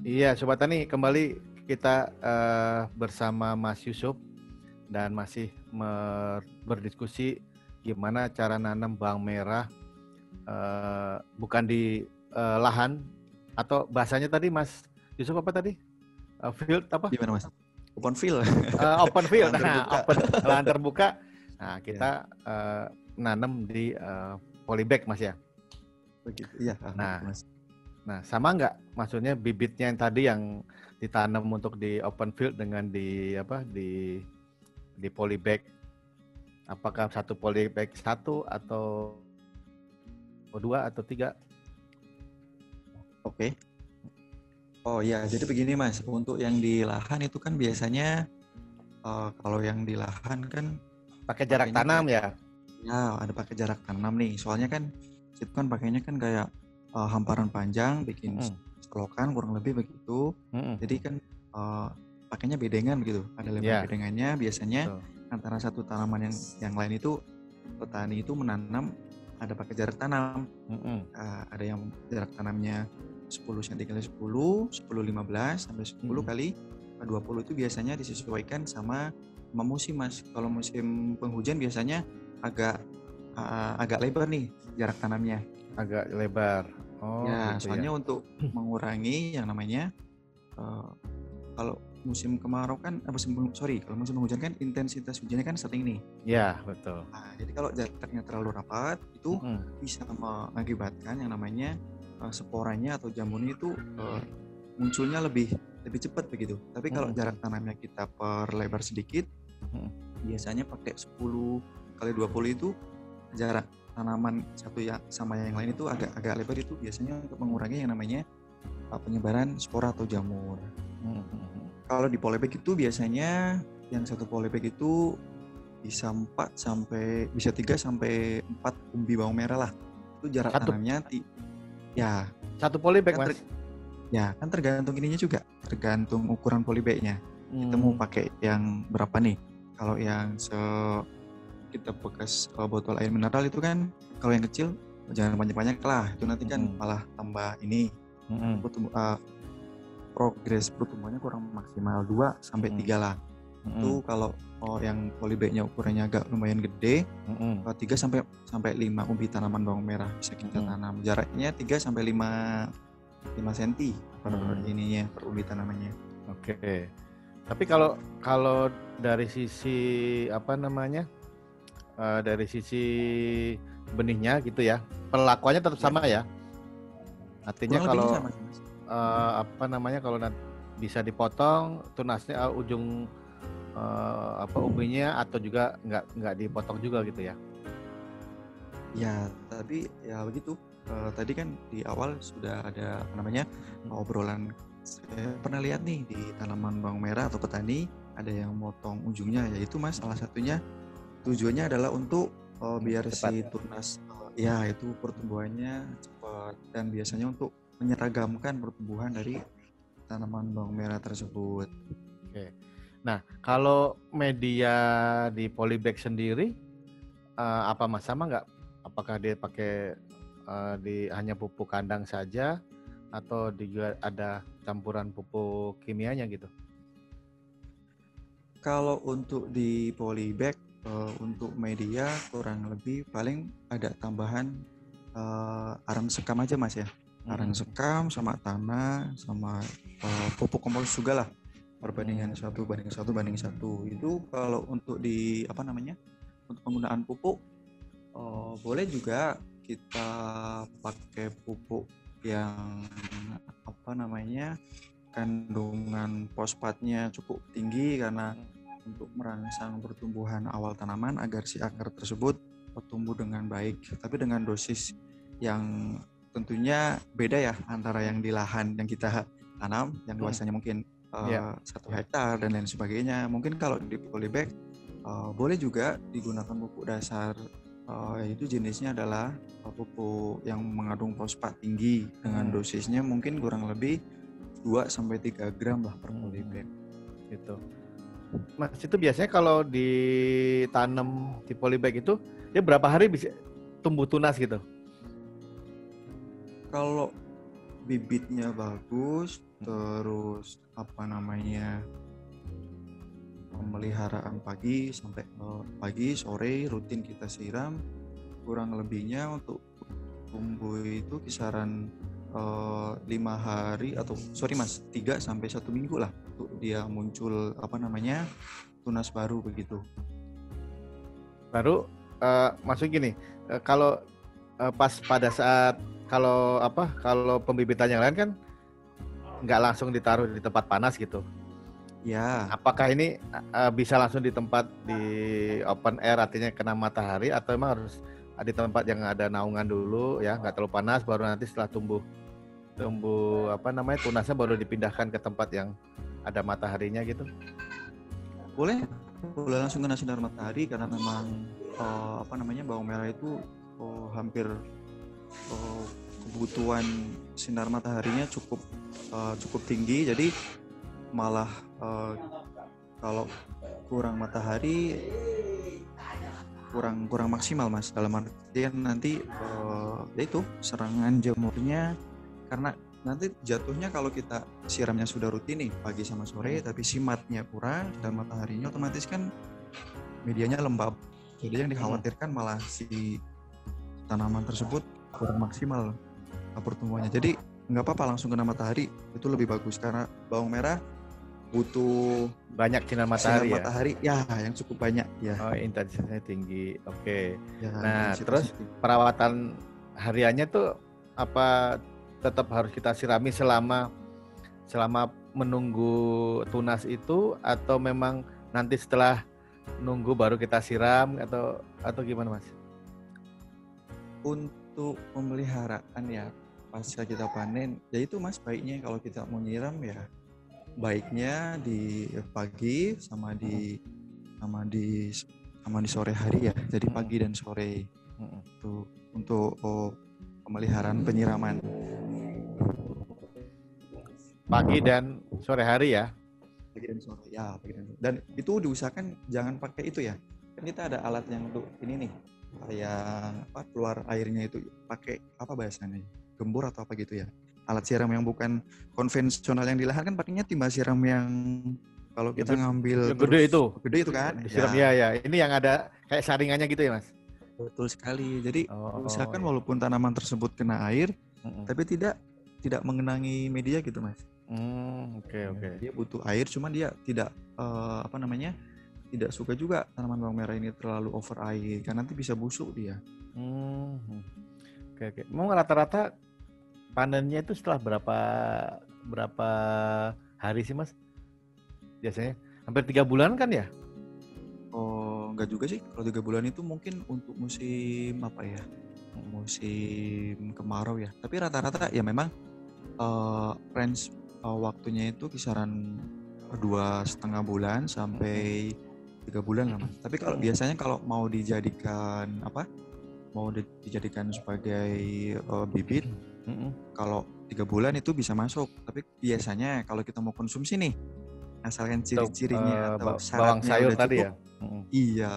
Iya, Sobat Tani, kembali kita uh, bersama Mas Yusuf dan masih berdiskusi gimana cara nanam bawang merah uh, bukan di uh, lahan atau bahasanya tadi Mas Yusuf apa tadi? Uh, field apa? Gimana Mas? Open field. Uh, open field. lahan nah, open lahan terbuka. Nah, kita yeah. uh, nanam di uh, polybag Mas ya. Begitu. Iya, nah, Mas. Nah, sama nggak maksudnya bibitnya yang tadi yang ditanam untuk di open field dengan di apa di di polybag? Apakah satu polybag satu atau dua atau tiga? Oke. Oh ya, jadi begini mas, untuk yang di lahan itu kan biasanya uh, kalau yang di lahan kan pakai jarak tanam ya? Ya, ada pakai jarak tanam nih. Soalnya kan itu kan pakainya kan kayak uh, hamparan panjang, bikin mm selokan kurang lebih begitu. Mm Jadi kan uh, pakainya bedengan begitu. Ada lebar yeah. bedengannya. Biasanya so. antara satu tanaman yang yang lain itu petani itu menanam ada pakai jarak tanam. Mm uh, ada yang jarak tanamnya 10 cm kali 10, 10 15 sampai 10 mm kali 20 itu biasanya disesuaikan sama sama musim mas. Kalau musim penghujan biasanya agak uh, agak lebar nih jarak tanamnya. Agak lebar. Oh, ya, gitu soalnya ya. untuk mengurangi yang namanya uh, kalau musim kemarau kan, eh, musim sorry, kalau musim hujan kan intensitas hujannya kan sering nih. Ya, betul. Nah, jadi kalau jaraknya terlalu rapat itu hmm. bisa mengakibatkan yang namanya uh, sporanya atau jamurnya itu uh, munculnya lebih lebih cepat begitu. Tapi kalau hmm. jarak tanamnya kita perlebar sedikit, hmm. biasanya pakai 10 kali 20 itu jarak tanaman satu ya sama yang lain itu agak agak lebar itu biasanya untuk mengurangi yang namanya uh, penyebaran spora atau jamur. Hmm. Kalau di polybag itu biasanya yang satu polybag itu bisa 4 sampai bisa 3 sampai 4 umbi bawang merah lah. Itu jarak satu. tanamnya ya satu polybag kan Mas. Ya, kan tergantung ininya juga, tergantung ukuran polybagnya. Hmm. Kita mau pakai yang berapa nih? Kalau yang se kita bekas uh, botol air mineral itu kan kalau yang kecil jangan banyak-banyak lah itu nanti kan hmm. malah tambah ini hmm. pertumbuh, uh, progres pertumbuhannya kurang maksimal 2 sampai tiga hmm. lah hmm. itu kalau oh, yang polybagnya ukurannya agak lumayan gede hmm. uh, 3 sampai sampai 5 umbi tanaman bawang merah bisa kita hmm. tanam jaraknya 3 sampai 5 5 cm per hmm. ininya per umbi tanamannya oke okay. tapi kalau kalau dari sisi apa namanya uh, dari sisi benihnya gitu ya. Perlakuannya tetap sama ya. Artinya Kurang kalau uh, apa namanya kalau bisa dipotong tunasnya uh, ujung uh, apa umbinya atau juga nggak nggak dipotong juga gitu ya. Ya, tapi ya begitu. Uh, tadi kan di awal sudah ada apa namanya hmm. obrolan saya pernah lihat nih di tanaman bawang merah atau petani ada yang motong ujungnya yaitu mas salah satunya tujuannya adalah untuk uh, biar cepat. si tunas uh, ya itu pertumbuhannya cepat dan biasanya untuk menyeragamkan pertumbuhan dari tanaman bawang merah tersebut. Oke. Nah, kalau media di polybag sendiri uh, apa mas sama nggak? Apakah dia pakai uh, di hanya pupuk kandang saja atau juga ada campuran pupuk kimianya gitu? Kalau untuk di polybag uh, untuk media kurang lebih paling ada tambahan uh, aram sekam aja mas ya aram hmm. sekam sama tanah sama uh, pupuk kompos juga lah perbandingan hmm. satu banding satu banding satu itu kalau untuk di apa namanya untuk penggunaan pupuk uh, boleh juga kita pakai pupuk yang apa namanya kandungan fosfatnya cukup tinggi karena hmm untuk merangsang pertumbuhan awal tanaman agar si akar tersebut bertumbuh dengan baik, tapi dengan dosis yang tentunya beda ya antara yang di lahan yang kita tanam, yang hmm. luasannya mungkin uh, satu hektar dan lain sebagainya. Mungkin kalau di polybag uh, boleh juga digunakan pupuk dasar, uh, yaitu jenisnya adalah pupuk yang mengandung fosfat tinggi dengan hmm. dosisnya mungkin kurang lebih 2 sampai 3 gram lah per polybag. Gitu. Mas itu biasanya kalau ditanam di polybag itu dia berapa hari bisa tumbuh tunas gitu? Kalau bibitnya bagus, terus apa namanya pemeliharaan pagi sampai uh, pagi sore rutin kita siram kurang lebihnya untuk tumbuh itu kisaran uh, lima hari atau sorry mas tiga sampai satu minggu lah untuk dia muncul apa namanya tunas baru begitu baru uh, maksud gini uh, kalau uh, pas pada saat kalau apa kalau pembibitan yang lain kan nggak langsung ditaruh di tempat panas gitu. Ya. Apakah ini uh, bisa langsung di tempat di open air artinya kena matahari atau memang harus di tempat yang ada naungan dulu ya. Nggak terlalu panas baru nanti setelah tumbuh tumbuh apa namanya tunasnya baru dipindahkan ke tempat yang ada mataharinya gitu. Boleh. Boleh langsung kena sinar matahari karena memang uh, apa namanya bawang merah itu uh, hampir uh, kebutuhan sinar mataharinya cukup uh, cukup tinggi. Jadi malah uh, kalau kurang matahari kurang kurang maksimal mas dalam artian nanti uh, ya itu serangan jamurnya karena nanti jatuhnya kalau kita siramnya sudah rutin nih pagi sama sore tapi simatnya kurang dan mataharinya otomatis kan medianya lembab. Jadi yang dikhawatirkan malah si tanaman tersebut kurang maksimal pertumbuhannya jadi nggak apa-apa langsung kena matahari itu lebih bagus. Karena bawang merah butuh banyak sinar matahari sinar ya? matahari ya yang cukup banyak ya oh intensitasnya tinggi oke okay. ya, nah terus tinggi. perawatan hariannya tuh apa tetap harus kita sirami selama selama menunggu tunas itu atau memang nanti setelah nunggu baru kita siram atau atau gimana mas? Untuk pemeliharaan ya pasca kita panen, ya itu mas baiknya kalau kita mau nyiram ya baiknya di pagi sama di sama di sama di sore hari ya. Jadi pagi dan sore untuk untuk oh, pemeliharaan penyiraman. Pagi dan sore hari ya? Pagi dan sore ya pagi dan sore. Dan itu diusahakan jangan pakai itu ya. Kan kita ada alat yang untuk ini nih yang apa keluar airnya itu pakai apa bahasanya? gembur atau apa gitu ya alat siram yang bukan konvensional yang di lahan kan pakainya timba siram yang kalau kita itu, ngambil yang gede itu gede itu kan siram ya. ya ini yang ada kayak saringannya gitu ya mas betul sekali jadi oh, misalkan iya. walaupun tanaman tersebut kena air mm -mm. tapi tidak tidak mengenangi media gitu mas hmm, oke okay, oke okay. dia butuh air cuman dia tidak uh, apa namanya tidak suka juga tanaman bawang merah ini terlalu over air karena nanti bisa busuk dia hmm. oke oke mau rata-rata panennya itu setelah berapa berapa hari sih mas? Biasanya hampir tiga bulan kan ya? Oh enggak juga sih. Kalau tiga bulan itu mungkin untuk musim apa ya? Musim kemarau ya. Tapi rata-rata ya memang uh, range uh, waktunya itu kisaran dua setengah bulan sampai tiga bulan lah mas. Tapi kalau biasanya kalau mau dijadikan apa? Mau dijadikan sebagai uh, bibit Mm-hmm. Kalau tiga bulan itu bisa masuk, tapi biasanya kalau kita mau konsumsi nih, asalkan ciri-cirinya atau, uh, atau bawang sayur tadi cukup, ya. Mm-hmm. Iya,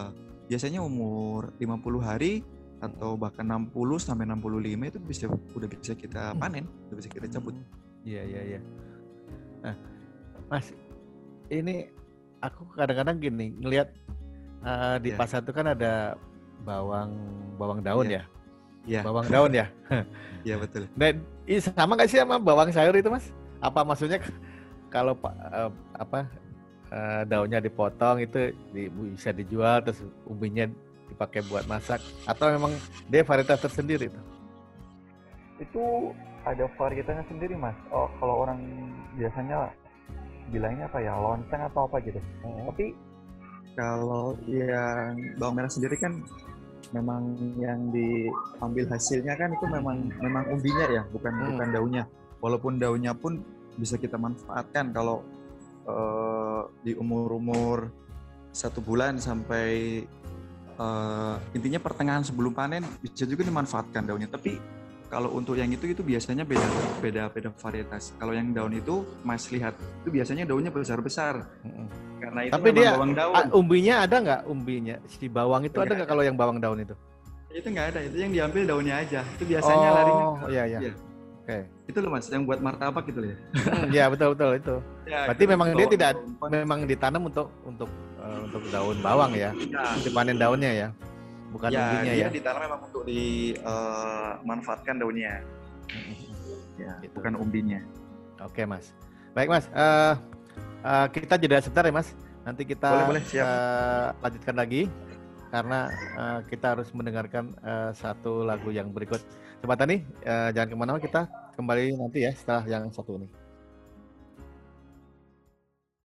biasanya umur 50 hari atau bahkan 60 sampai 65 itu bisa udah bisa kita panen, udah bisa kita cabut. Iya, iya, iya. Nah, Mas, ini aku kadang-kadang gini ngelihat uh, di yeah. pasar itu kan ada bawang bawang daun yeah. ya Ya. Bawang daun ya? Iya betul. Nah, sama nggak sih sama bawang sayur itu mas? Apa maksudnya kalau uh, apa uh, daunnya dipotong itu di, bisa dijual terus umbinya dipakai buat masak atau memang dia varietas tersendiri itu? Itu ada varietasnya sendiri mas. Oh kalau orang biasanya bilangnya apa ya lonceng atau apa gitu. Hmm. Tapi kalau yang bawang merah sendiri kan memang yang diambil hasilnya kan itu memang memang umbinya ya bukan hmm. bukan daunnya walaupun daunnya pun bisa kita manfaatkan kalau uh, di umur umur satu bulan sampai uh, intinya pertengahan sebelum panen bisa juga dimanfaatkan daunnya tapi kalau untuk yang itu itu biasanya beda beda beda varietas. Kalau yang daun itu Mas lihat itu biasanya daunnya besar besar. Karena itu Tapi dia bawang daun. umbinya ada nggak umbinya si bawang itu ada nggak kalau yang bawang daun itu? Itu nggak ada. Itu yang diambil daunnya aja. Itu biasanya oh, larinya. Oh iya iya. Ya. Oke. Itu loh mas, yang buat martabak gitu ya. Hmm, ya betul betul itu. Ya, Berarti memang dia tidak memang ditanam untuk untuk eh, untuk daun bawang ya, Ya, dipanen daunnya ya, bukan ya, umbinya dia ya. ditanam memang untuk dimanfaatkan daunnya, ya, Gitu. bukan umbinya. Oke mas. Baik mas. Eh, eh, kita jeda sebentar ya mas. Nanti kita Boleh, boleh, siap. eh, lanjutkan lagi karena eh, kita harus mendengarkan eh, satu lagu yang berikut. Sobat Tani, eh, jangan ke mana-mana kita kembali nanti ya setelah yang satu ini.